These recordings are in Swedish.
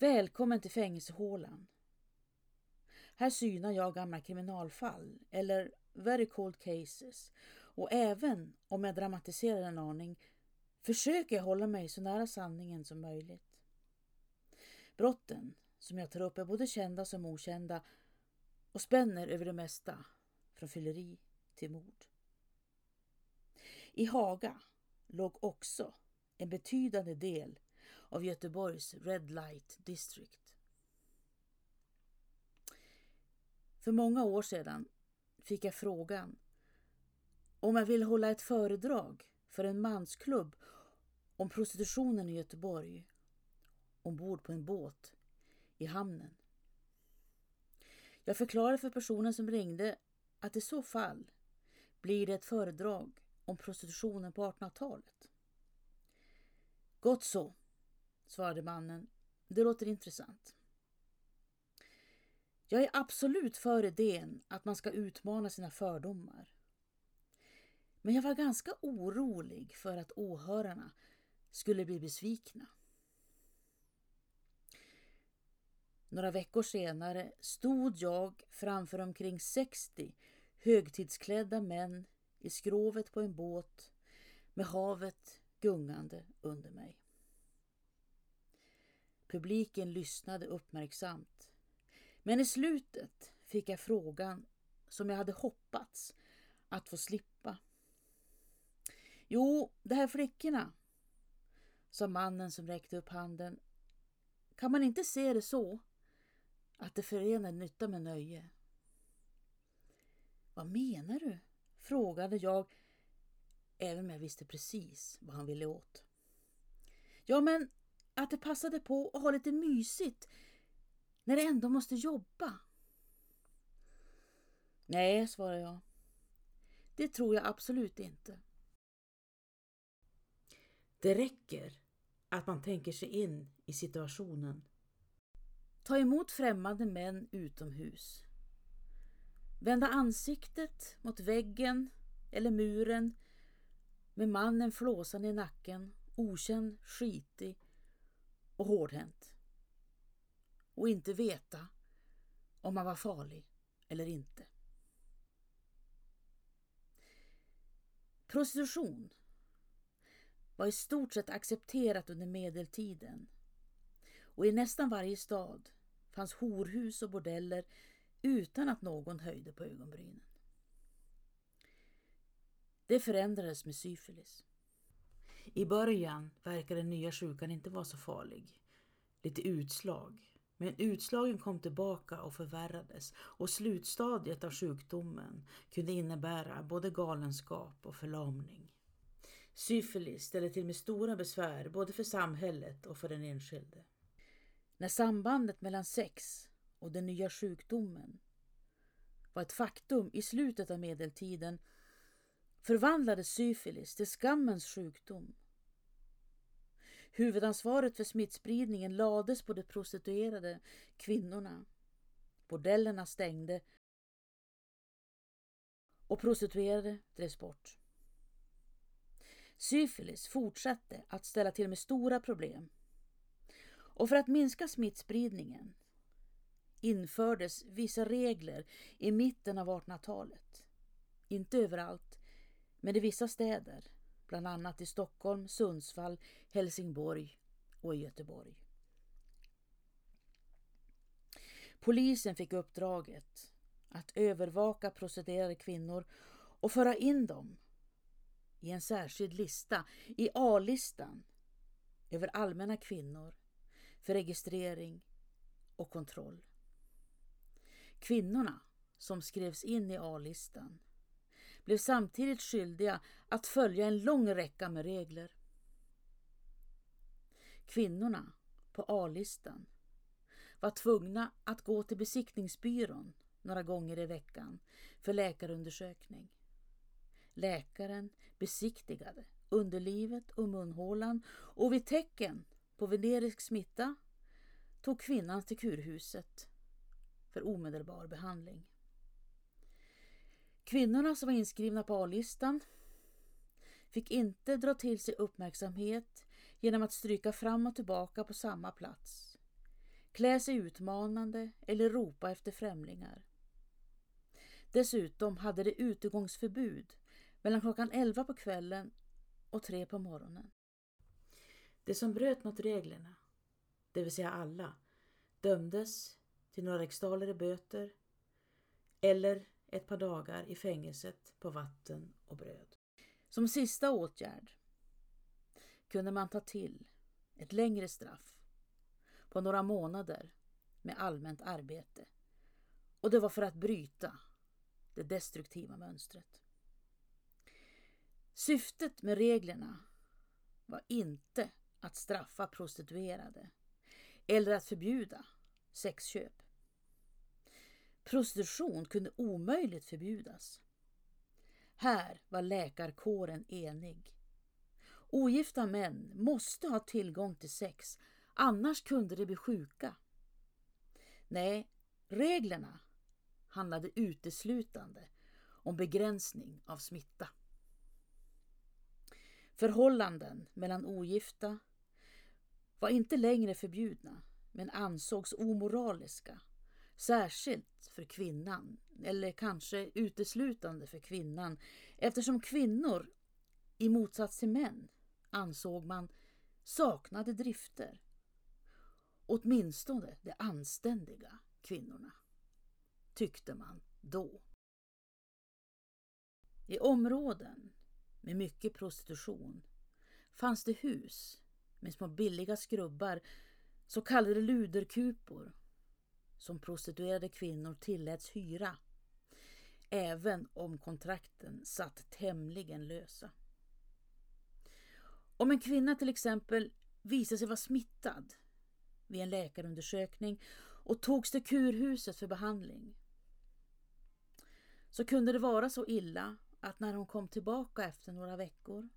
Välkommen till fängelsehålan. Här synar jag gamla kriminalfall eller very cold cases och även om jag dramatiserar en aning försöker jag hålla mig så nära sanningen som möjligt. Brotten som jag tar upp är både kända som okända och spänner över det mesta, från fylleri till mord. I Haga låg också en betydande del av Göteborgs Red Light District. För många år sedan fick jag frågan om jag ville hålla ett föredrag för en mansklubb om prostitutionen i Göteborg ombord på en båt i hamnen. Jag förklarade för personen som ringde att i så fall blir det ett föredrag om prostitutionen på 1800-talet. Gott så, svarade mannen. Det låter intressant. Jag är absolut för idén att man ska utmana sina fördomar. Men jag var ganska orolig för att åhörarna skulle bli besvikna. Några veckor senare stod jag framför omkring 60 högtidsklädda män i skrovet på en båt med havet gungande under mig. Publiken lyssnade uppmärksamt. Men i slutet fick jag frågan som jag hade hoppats att få slippa. Jo, de här flickorna, sa mannen som räckte upp handen. Kan man inte se det så? Att det förenar nytta med nöje. Vad menar du? frågade jag, även om jag visste precis vad han ville åt. Ja, men att det passade på att ha lite mysigt när det ändå måste jobba. Nej, svarade jag. Det tror jag absolut inte. Det räcker att man tänker sig in i situationen. Ta emot främmande män utomhus. Vända ansiktet mot väggen eller muren med mannen flåsande i nacken, okänd, skitig och hårdhänt. Och inte veta om man var farlig eller inte. Prostitution var i stort sett accepterat under medeltiden och i nästan varje stad fanns horhus och bordeller utan att någon höjde på ögonbrynen. Det förändrades med syfilis. I början verkade den nya sjukan inte vara så farlig. Lite utslag. Men utslagen kom tillbaka och förvärrades och slutstadiet av sjukdomen kunde innebära både galenskap och förlamning. Syfilis ställer till med stora besvär både för samhället och för den enskilde. När sambandet mellan sex och den nya sjukdomen var ett faktum i slutet av medeltiden förvandlades syfilis till skammens sjukdom. Huvudansvaret för smittspridningen lades på de prostituerade kvinnorna. Bordellerna stängde och prostituerade drevs bort. Syfilis fortsatte att ställa till med stora problem. Och för att minska smittspridningen infördes vissa regler i mitten av 1800-talet. Inte överallt, men i vissa städer, bland annat i Stockholm, Sundsvall, Helsingborg och i Göteborg. Polisen fick uppdraget att övervaka prostituerade kvinnor och föra in dem i en särskild lista, i A-listan, över allmänna kvinnor för registrering och kontroll. Kvinnorna som skrevs in i A-listan blev samtidigt skyldiga att följa en lång räcka med regler. Kvinnorna på A-listan var tvungna att gå till besiktningsbyrån några gånger i veckan för läkarundersökning. Läkaren besiktigade underlivet och munhålan och vid tecken på venerisk smitta tog kvinnan till kurhuset för omedelbar behandling. Kvinnorna som var inskrivna på A-listan fick inte dra till sig uppmärksamhet genom att stryka fram och tillbaka på samma plats. klä sig utmanande eller ropa efter främlingar. Dessutom hade de utegångsförbud mellan klockan 11 på kvällen och 3 på morgonen. De som bröt mot reglerna, det vill säga alla, dömdes till några riksdaler i böter eller ett par dagar i fängelset på vatten och bröd. Som sista åtgärd kunde man ta till ett längre straff på några månader med allmänt arbete. Och det var för att bryta det destruktiva mönstret. Syftet med reglerna var inte att straffa prostituerade eller att förbjuda sexköp. Prostitution kunde omöjligt förbjudas. Här var läkarkåren enig. Ogifta män måste ha tillgång till sex, annars kunde de bli sjuka. Nej, reglerna handlade uteslutande om begränsning av smitta. Förhållanden mellan ogifta var inte längre förbjudna men ansågs omoraliska, särskilt för kvinnan, eller kanske uteslutande för kvinnan, eftersom kvinnor, i motsats till män, ansåg man saknade drifter. Åtminstone de anständiga kvinnorna, tyckte man då. I områden med mycket prostitution fanns det hus med små billiga skrubbar, så kallade luderkupor, som prostituerade kvinnor tilläts hyra, även om kontrakten satt tämligen lösa. Om en kvinna till exempel visade sig vara smittad vid en läkarundersökning och togs till kurhuset för behandling så kunde det vara så illa att när hon kom tillbaka efter några veckor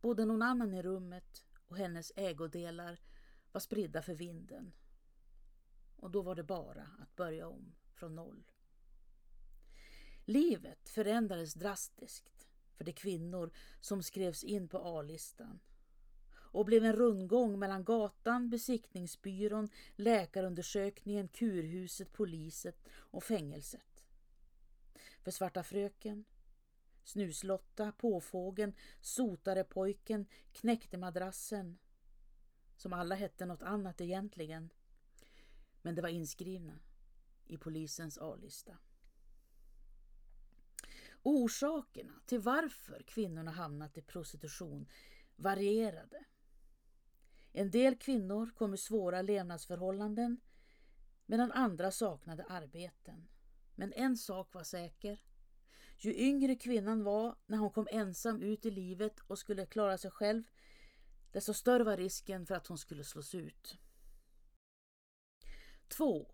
bodde någon annan i rummet och hennes ägodelar var spridda för vinden. Och då var det bara att börja om från noll. Livet förändrades drastiskt för de kvinnor som skrevs in på A-listan och blev en rundgång mellan gatan, besiktningsbyrån, läkarundersökningen, kurhuset, poliset och fängelset. För Svarta fröken, Snuslotta, Påfågeln, Sotarepojken, Knäckte madrassen, som alla hette något annat egentligen, men det var inskrivna i polisens A-lista. Orsakerna till varför kvinnorna hamnat i prostitution varierade. En del kvinnor kom ur svåra levnadsförhållanden medan andra saknade arbeten. Men en sak var säker. Ju yngre kvinnan var när hon kom ensam ut i livet och skulle klara sig själv, desto större var risken för att hon skulle slås ut. Två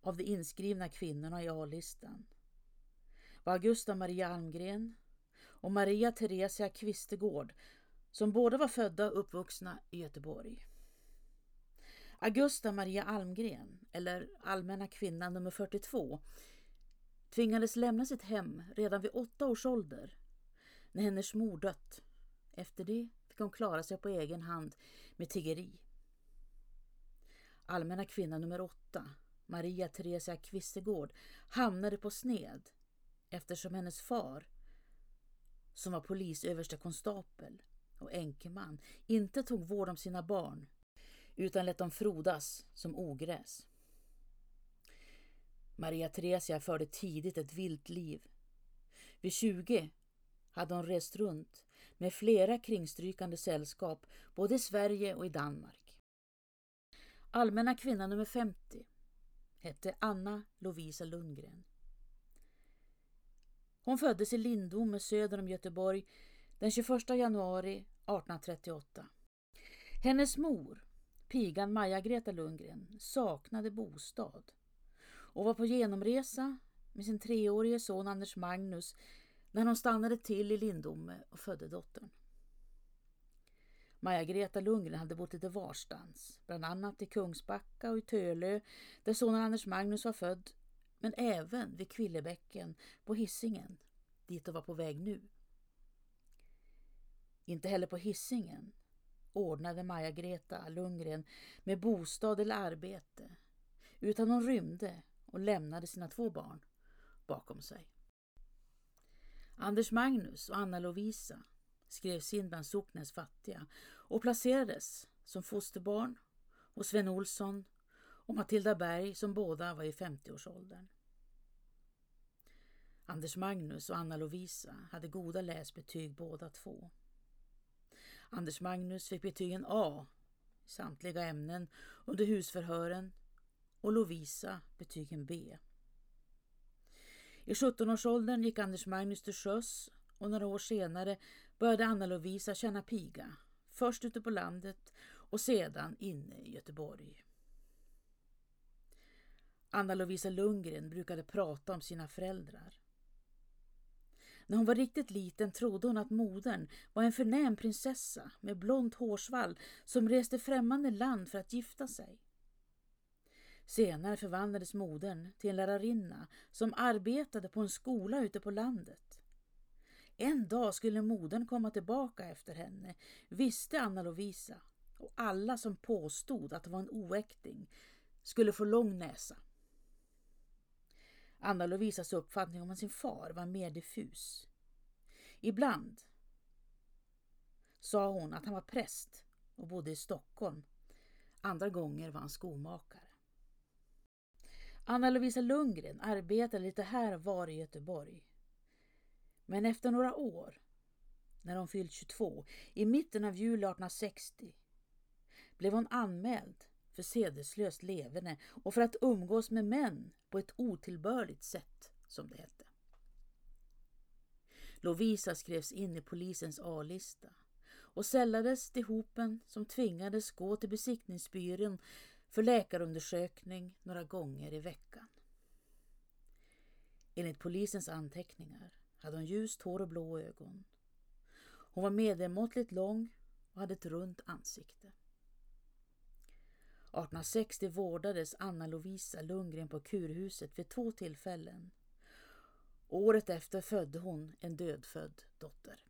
av de inskrivna kvinnorna i A-listan var Augusta Maria Almgren och Maria Theresia Kvistegård som båda var födda och uppvuxna i Göteborg. Augusta Maria Almgren, eller Allmänna kvinnan nummer 42, tvingades lämna sitt hem redan vid åtta års ålder när hennes mor dött. Efter det fick hon klara sig på egen hand med tiggeri. Allmänna kvinna nummer 8 åtta, Maria Theresia Kvistegård, hamnade på sned eftersom hennes far, som var polisöverstekonstapel och enkeman, inte tog vård om sina barn utan lät dem frodas som ogräs. Maria Theresia förde tidigt ett vilt liv. Vid 20 hade hon rest runt med flera kringstrykande sällskap både i Sverige och i Danmark. Allmänna kvinna nummer 50 hette Anna Lovisa Lundgren. Hon föddes i Lindome söder om Göteborg den 21 januari 1838. Hennes mor, pigan Maja-Greta Lundgren, saknade bostad och var på genomresa med sin treårige son Anders Magnus när hon stannade till i Lindome och födde dottern. Maja-Greta Lundgren hade bott lite varstans, bland annat i Kungsbacka och i Tölö där sonen Anders Magnus var född, men även vid Kvillebäcken på Hissingen, dit de var på väg nu. Inte heller på Hissingen ordnade Maja-Greta Lundgren med bostad eller arbete utan hon rymde och lämnade sina två barn bakom sig. Anders Magnus och Anna Lovisa skrevs in bland socknens fattiga och placerades som fosterbarn hos Sven Olsson och Matilda Berg som båda var i 50-årsåldern. Anders Magnus och Anna Lovisa hade goda läsbetyg båda två. Anders Magnus fick betygen A i samtliga ämnen under husförhören och Lovisa betygen B. I 17-årsåldern gick Anders Magnus till sjöss och några år senare började Anna Lovisa känna piga. Först ute på landet och sedan inne i Göteborg. Anna Lovisa Lundgren brukade prata om sina föräldrar. När hon var riktigt liten trodde hon att modern var en förnäm prinsessa med blont hårsvall som reste främmande land för att gifta sig. Senare förvandlades modern till en lärarinna som arbetade på en skola ute på landet. En dag skulle modern komma tillbaka efter henne, visste Anna Lovisa och alla som påstod att det var en oäkting skulle få lång näsa. Anna Lovisas uppfattning om sin far var mer diffus. Ibland sa hon att han var präst och bodde i Stockholm. Andra gånger var han skomakare. Anna Lovisa Lundgren arbetade lite här och var i Göteborg. Men efter några år, när hon fyllt 22, i mitten av juli 1860, blev hon anmäld för sedeslöst leverne och för att umgås med män på ett otillbörligt sätt, som det hette. Lovisa skrevs in i polisens A-lista och sällades till hopen som tvingades gå till besiktningsbyrån för läkarundersökning några gånger i veckan. Enligt polisens anteckningar hade hon ljust hår och blå ögon. Hon var medelmåttligt lång och hade ett runt ansikte. 1860 vårdades Anna Lovisa Lundgren på kurhuset vid två tillfällen. Året efter födde hon en dödfödd dotter.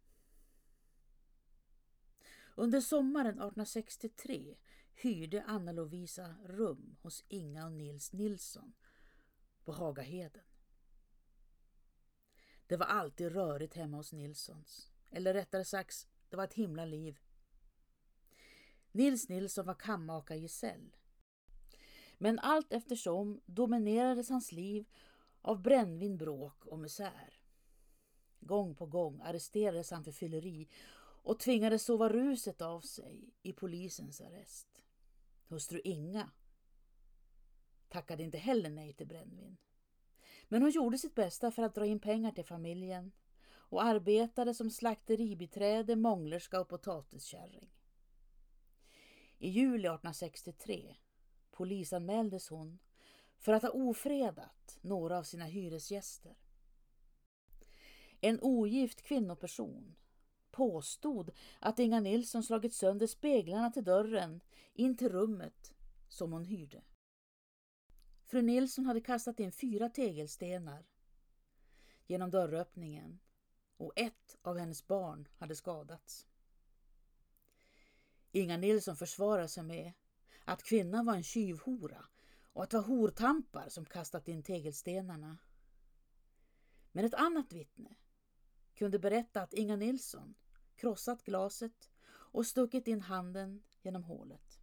Under sommaren 1863 hyrde Anna Lovisa rum hos Inga och Nils Nilsson på Hagaheden. Det var alltid rörigt hemma hos Nilssons. Eller rättare sagt, det var ett himla liv. Nils Nilsson var kammakargesäll. Men allt eftersom dominerades hans liv av brännvin, bråk och misär. Gång på gång arresterades han för fylleri och tvingades sova ruset av sig i polisens arrest. Hustru Inga tackade inte heller nej till brännvin. Men hon gjorde sitt bästa för att dra in pengar till familjen och arbetade som slakteribiträde, månglerska och potatiskärring. I juli 1863 polisanmäldes hon för att ha ofredat några av sina hyresgäster. En ogift kvinnoperson påstod att Inga Nilsson slagit sönder speglarna till dörren in till rummet som hon hyrde. Fru Nilsson hade kastat in fyra tegelstenar genom dörröppningen och ett av hennes barn hade skadats. Inga Nilsson försvarade sig med att kvinnan var en tjuvhora och att det var hortampar som kastat in tegelstenarna. Men ett annat vittne kunde berätta att Inga Nilsson krossat glaset och stuckit in handen genom hålet.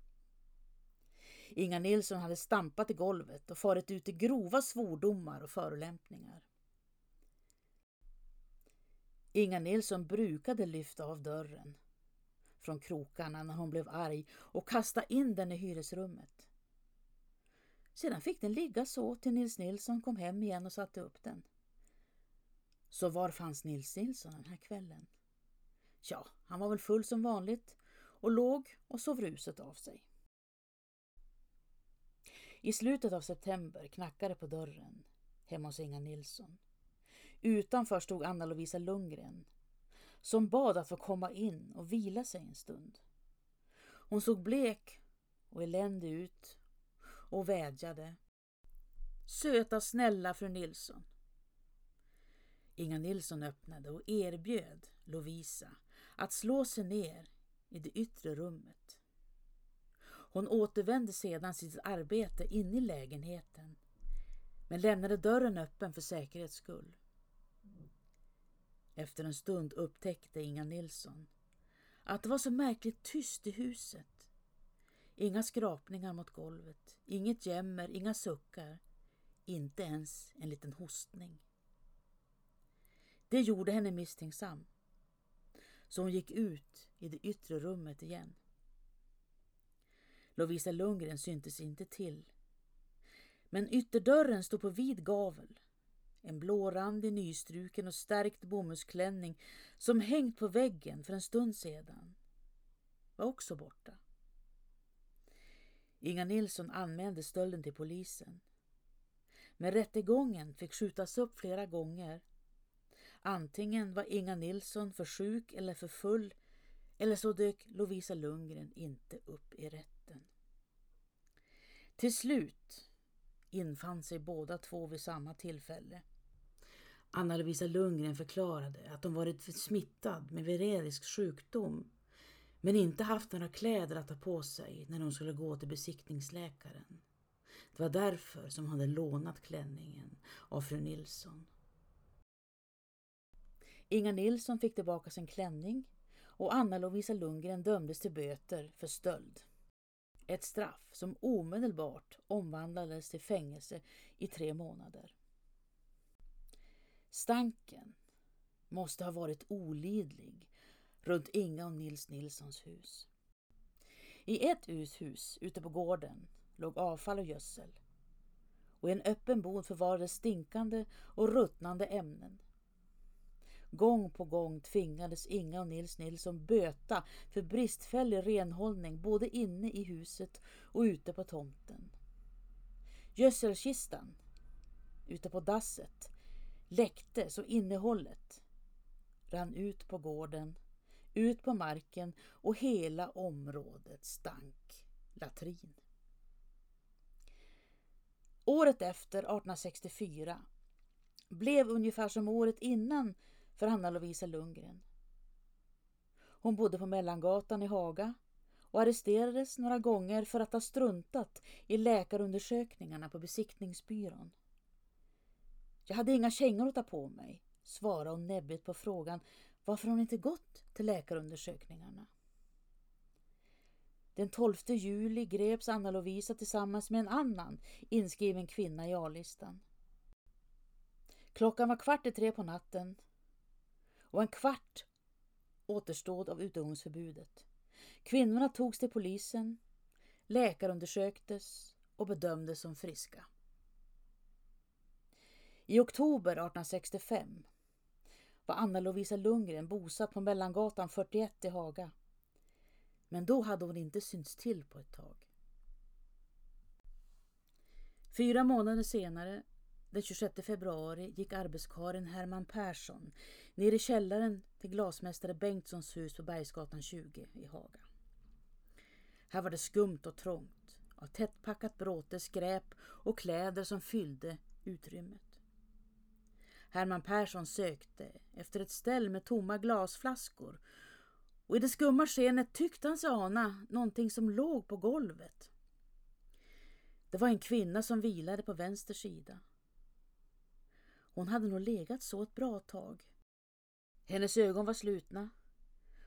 Inga Nilsson hade stampat i golvet och farit ut i grova svordomar och förolämpningar. Inga Nilsson brukade lyfta av dörren från krokarna när hon blev arg och kasta in den i hyresrummet. Sedan fick den ligga så till Nils Nilsson kom hem igen och satte upp den. Så var fanns Nils Nilsson den här kvällen? Ja, han var väl full som vanligt och låg och sov ruset av sig. I slutet av september knackade på dörren hemma hos Inga Nilsson. Utanför stod Anna Lovisa Lundgren som bad att få komma in och vila sig en stund. Hon såg blek och eländig ut och vädjade. Söta snälla fru Nilsson. Inga Nilsson öppnade och erbjöd Lovisa att slå sig ner i det yttre rummet. Hon återvände sedan till sitt arbete inne i lägenheten men lämnade dörren öppen för säkerhets skull. Efter en stund upptäckte Inga Nilsson att det var så märkligt tyst i huset. Inga skrapningar mot golvet, inget jämmer, inga suckar, inte ens en liten hostning. Det gjorde henne misstänksam, så hon gick ut i det yttre rummet igen. Lovisa Lundgren syntes inte till. Men ytterdörren stod på vid gavel. En blårandig, nystruken och stärkt bomullsklänning som hängt på väggen för en stund sedan var också borta. Inga Nilsson anmälde stölden till polisen. Men rättegången fick skjutas upp flera gånger. Antingen var Inga Nilsson för sjuk eller för full eller så dök Lovisa Lundgren inte upp i rätten. Till slut infann sig båda två vid samma tillfälle. Anna-Lovisa Lundgren förklarade att hon varit smittad med venerisk sjukdom men inte haft några kläder att ta på sig när hon skulle gå till besiktningsläkaren. Det var därför som hon hade lånat klänningen av fru Nilsson. Inga Nilsson fick tillbaka sin klänning och Anna-Lovisa Lundgren dömdes till böter för stöld. Ett straff som omedelbart omvandlades till fängelse i tre månader. Stanken måste ha varit olidlig runt Inga och Nils Nilssons hus. I ett uthus ute på gården låg avfall och gödsel och i en öppen bod förvarades stinkande och ruttnande ämnen. Gång på gång tvingades Inga och Nils Nilsson böta för bristfällig renhållning både inne i huset och ute på tomten. Gödselkistan ute på dasset läckte så innehållet rann ut på gården, ut på marken och hela området stank latrin. Året efter, 1864, blev ungefär som året innan för Anna-Lovisa Lundgren. Hon bodde på Mellangatan i Haga och arresterades några gånger för att ha struntat i läkarundersökningarna på besiktningsbyrån. Jag hade inga kängor att ta på mig, svarade hon näbbigt på frågan varför hon inte gått till läkarundersökningarna. Den 12 juli greps Anna-Lovisa tillsammans med en annan inskriven kvinna i A-listan. Klockan var kvart i tre på natten och en kvart återstod av utegångsförbudet. Kvinnorna togs till polisen, läkarundersöktes och bedömdes som friska. I oktober 1865 var Anna-Lovisa Lundgren bosatt på Mellangatan 41 i Haga. Men då hade hon inte synts till på ett tag. Fyra månader senare den 26 februari gick arbetskaren Herman Persson ner i källaren till glasmästare Bengtssons hus på Bergsgatan 20 i Haga. Här var det skumt och trångt av tättpackat bråte, skräp och kläder som fyllde utrymmet. Herman Persson sökte efter ett ställ med tomma glasflaskor och i det skumma skenet tyckte han sig ana någonting som låg på golvet. Det var en kvinna som vilade på vänster sida. Hon hade nog legat så ett bra tag. Hennes ögon var slutna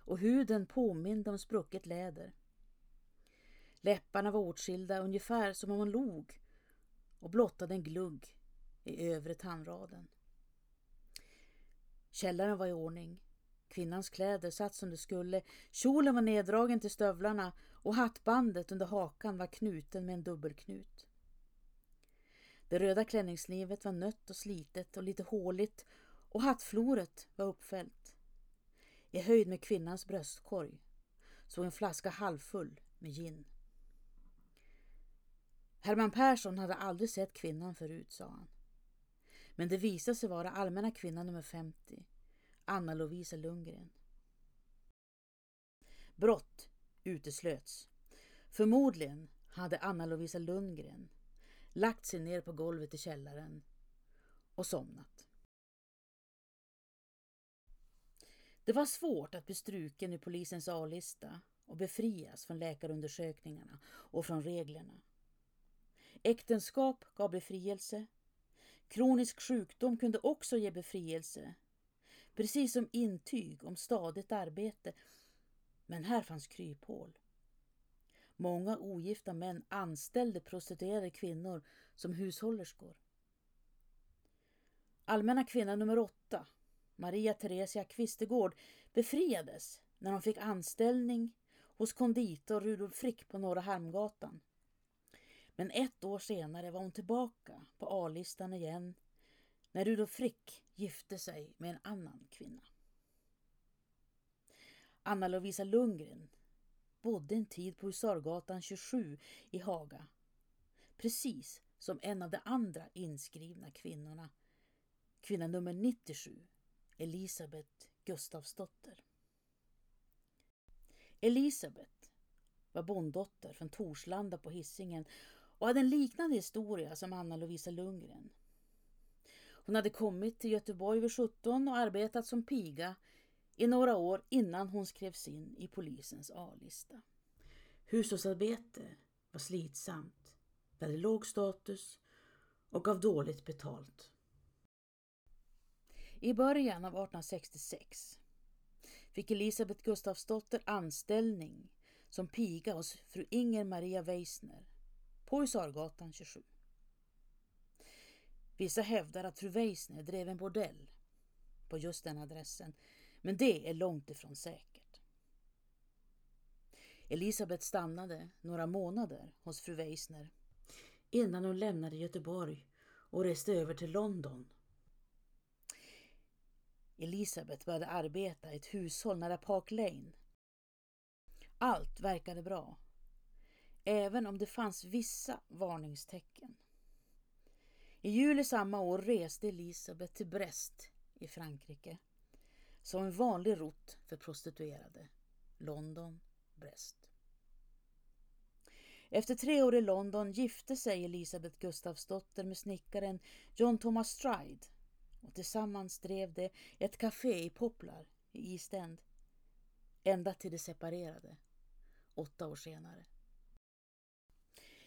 och huden påminde om sprucket läder. Läpparna var åtskilda ungefär som om hon log och blottade en glugg i övre tandraden. Källaren var i ordning. Kvinnans kläder satt som det skulle. Kjolen var neddragen till stövlarna och hattbandet under hakan var knuten med en dubbelknut. Det röda klänningslivet var nött och slitet och lite håligt och hattfloret var uppfällt. I höjd med kvinnans bröstkorg såg en flaska halvfull med gin. Herman Persson hade aldrig sett kvinnan förut, sa han. Men det visade sig vara allmänna kvinnan nummer 50, Anna-Lovisa Lundgren. Brott uteslöts. Förmodligen hade Anna-Lovisa Lundgren lagt sig ner på golvet i källaren och somnat. Det var svårt att bli struken ur polisens A-lista och befrias från läkarundersökningarna och från reglerna. Äktenskap gav befrielse. Kronisk sjukdom kunde också ge befrielse. Precis som intyg om stadigt arbete. Men här fanns kryphål. Många ogifta män anställde prostituerade kvinnor som hushållerskor. Allmänna kvinna nummer åtta, Maria Theresia Kvistegård, befriades när hon fick anställning hos konditor Rudolf Frick på Norra Halmgatan. Men ett år senare var hon tillbaka på A-listan igen när Rudolf Frick gifte sig med en annan kvinna. Anna Lovisa Lundgren bodde en tid på Husargatan 27 i Haga. Precis som en av de andra inskrivna kvinnorna, kvinna nummer 97, Elisabeth Gustavsdotter. Elisabeth var bonddotter från Torslanda på Hisingen och hade en liknande historia som Anna Lovisa Lundgren. Hon hade kommit till Göteborg vid 17 och arbetat som piga i några år innan hon skrevs in i polisens A-lista. Hushållsarbete var slitsamt, det hade låg status och gav dåligt betalt. I början av 1866 fick Elisabeth Gustafsdotter anställning som piga hos fru Inger Maria Weisner på Husargatan 27. Vissa hävdar att fru Weisner drev en bordell på just den adressen, men det är långt ifrån säkert. Elisabeth stannade några månader hos fru Weisner innan hon lämnade Göteborg och reste över till London. Elisabeth började arbeta i ett hushåll nära Park Lane. Allt verkade bra, även om det fanns vissa varningstecken. I juli samma år reste Elisabeth till Brest i Frankrike som en vanlig rot för prostituerade. London, Brest. Efter tre år i London gifte sig Elisabeth Gustafsdotter med snickaren John Thomas Stride och tillsammans drev de ett café i Poplar i East End. Ända till de separerade, åtta år senare.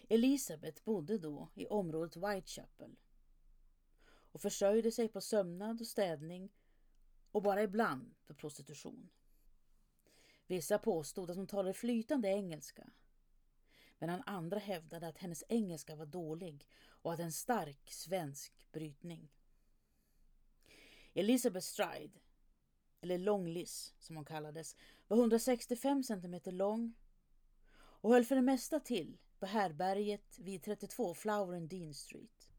Elisabeth bodde då i området Whitechapel och försörjde sig på sömnad och städning och bara ibland för prostitution. Vissa påstod att hon talade flytande engelska medan andra hävdade att hennes engelska var dålig och hade en stark svensk brytning. Elizabeth Stride, eller Long-Liz som hon kallades, var 165 cm lång och höll för det mesta till på härberget vid 32 Flower and Dean Street.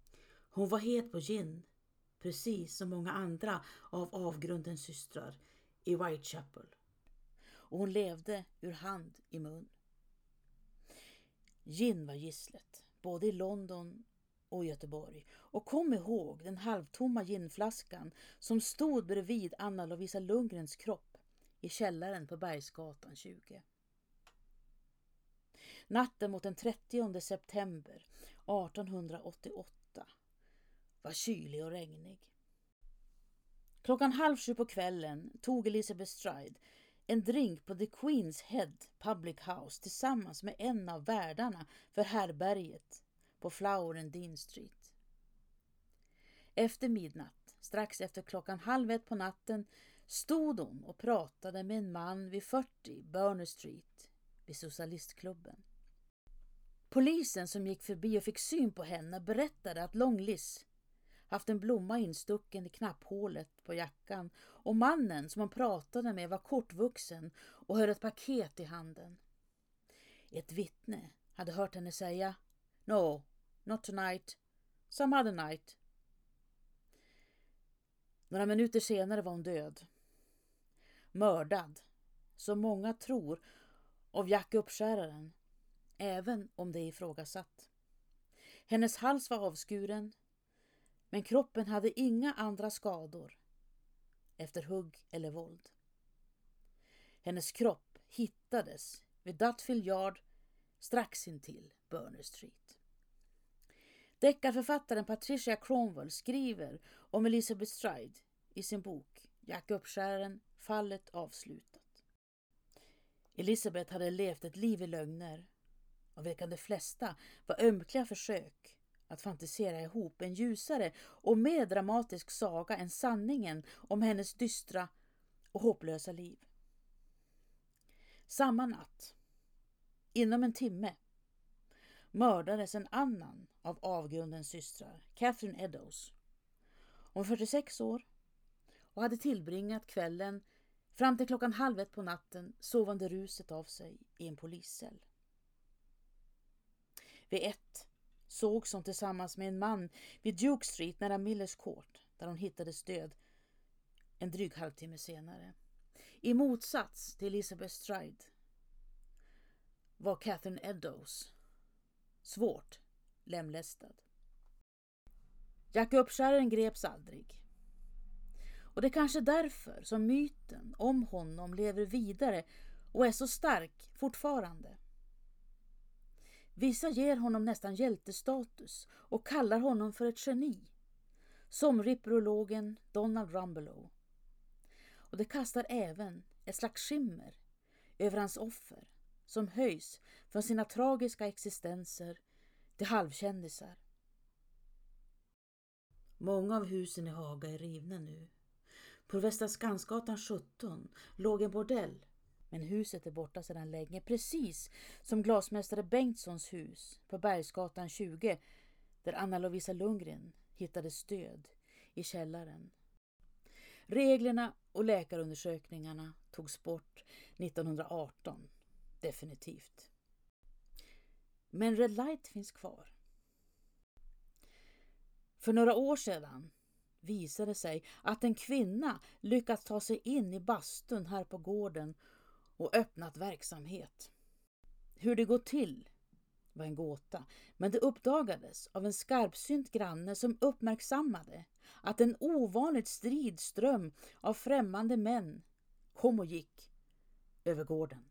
Hon var het på gin, precis som många andra av avgrundens systrar i Whitechapel. Och hon levde ur hand i mun. Gin var gisslet, både i London och Göteborg. Och kom ihåg den halvtomma ginflaskan som stod bredvid Anna Lovisa Lundgrens kropp i källaren på Bergsgatan 20. Natten mot den 30 september 1888 var kylig och regnig. Klockan halv sju på kvällen tog Elizabeth Stride en drink på The Queen's Head Public House tillsammans med en av värdarna för härberget på Flower and Dean Street. Efter midnatt, strax efter klockan halv ett på natten, stod hon och pratade med en man vid 40 Burner Street vid Socialistklubben. Polisen som gick förbi och fick syn på henne berättade att Långlis haft en blomma instucken i knapphålet på jackan och mannen som hon pratade med var kortvuxen och höll ett paket i handen. Ett vittne hade hört henne säga No, not tonight. Some other night. Några minuter senare var hon död. Mördad, som många tror, av Jack Uppskäraren, även om det är ifrågasatt. Hennes hals var avskuren, men kroppen hade inga andra skador efter hugg eller våld. Hennes kropp hittades vid Dutfield Yard strax intill Burner Street. Deckarförfattaren Patricia Cromwell skriver om Elizabeth Stride i sin bok Jack Uppskäraren, fallet avslutat. Elisabeth hade levt ett liv i lögner, av vilka de flesta var ömkliga försök att fantisera ihop en ljusare och mer dramatisk saga än sanningen om hennes dystra och hopplösa liv. Samma natt, inom en timme, mördades en annan av avgrundens systrar, Catherine Eddowes. Hon var 46 år och hade tillbringat kvällen fram till klockan halv ett på natten sovande ruset av sig i en poliscell. Vid ett sågs hon tillsammans med en man vid Duke Street nära Millers Court där hon hittades död en dryg halvtimme senare. I motsats till Elizabeth Stride var Catherine Eddowes svårt lemlästad. Jack Uppskäraren greps aldrig. Och det är kanske därför som myten om honom lever vidare och är så stark fortfarande. Vissa ger honom nästan hjältestatus och kallar honom för ett geni. Som ripperologen Donald Rumbelow. Och det kastar även ett slags skimmer över hans offer som höjs från sina tragiska existenser till halvkändisar. Många av husen i Haga är rivna nu. På Västra Skansgatan 17 låg en bordell men huset är borta sedan länge, precis som glasmästare Bengtssons hus på Bergsgatan 20 där Anna Lovisa Lundgren hittade stöd i källaren. Reglerna och läkarundersökningarna togs bort 1918, definitivt. Men Red Light finns kvar. För några år sedan visade sig att en kvinna lyckats ta sig in i bastun här på gården och öppnat verksamhet. Hur det gått till var en gåta, men det uppdagades av en skarpsynt granne som uppmärksammade att en ovanligt strid ström av främmande män kom och gick över gården.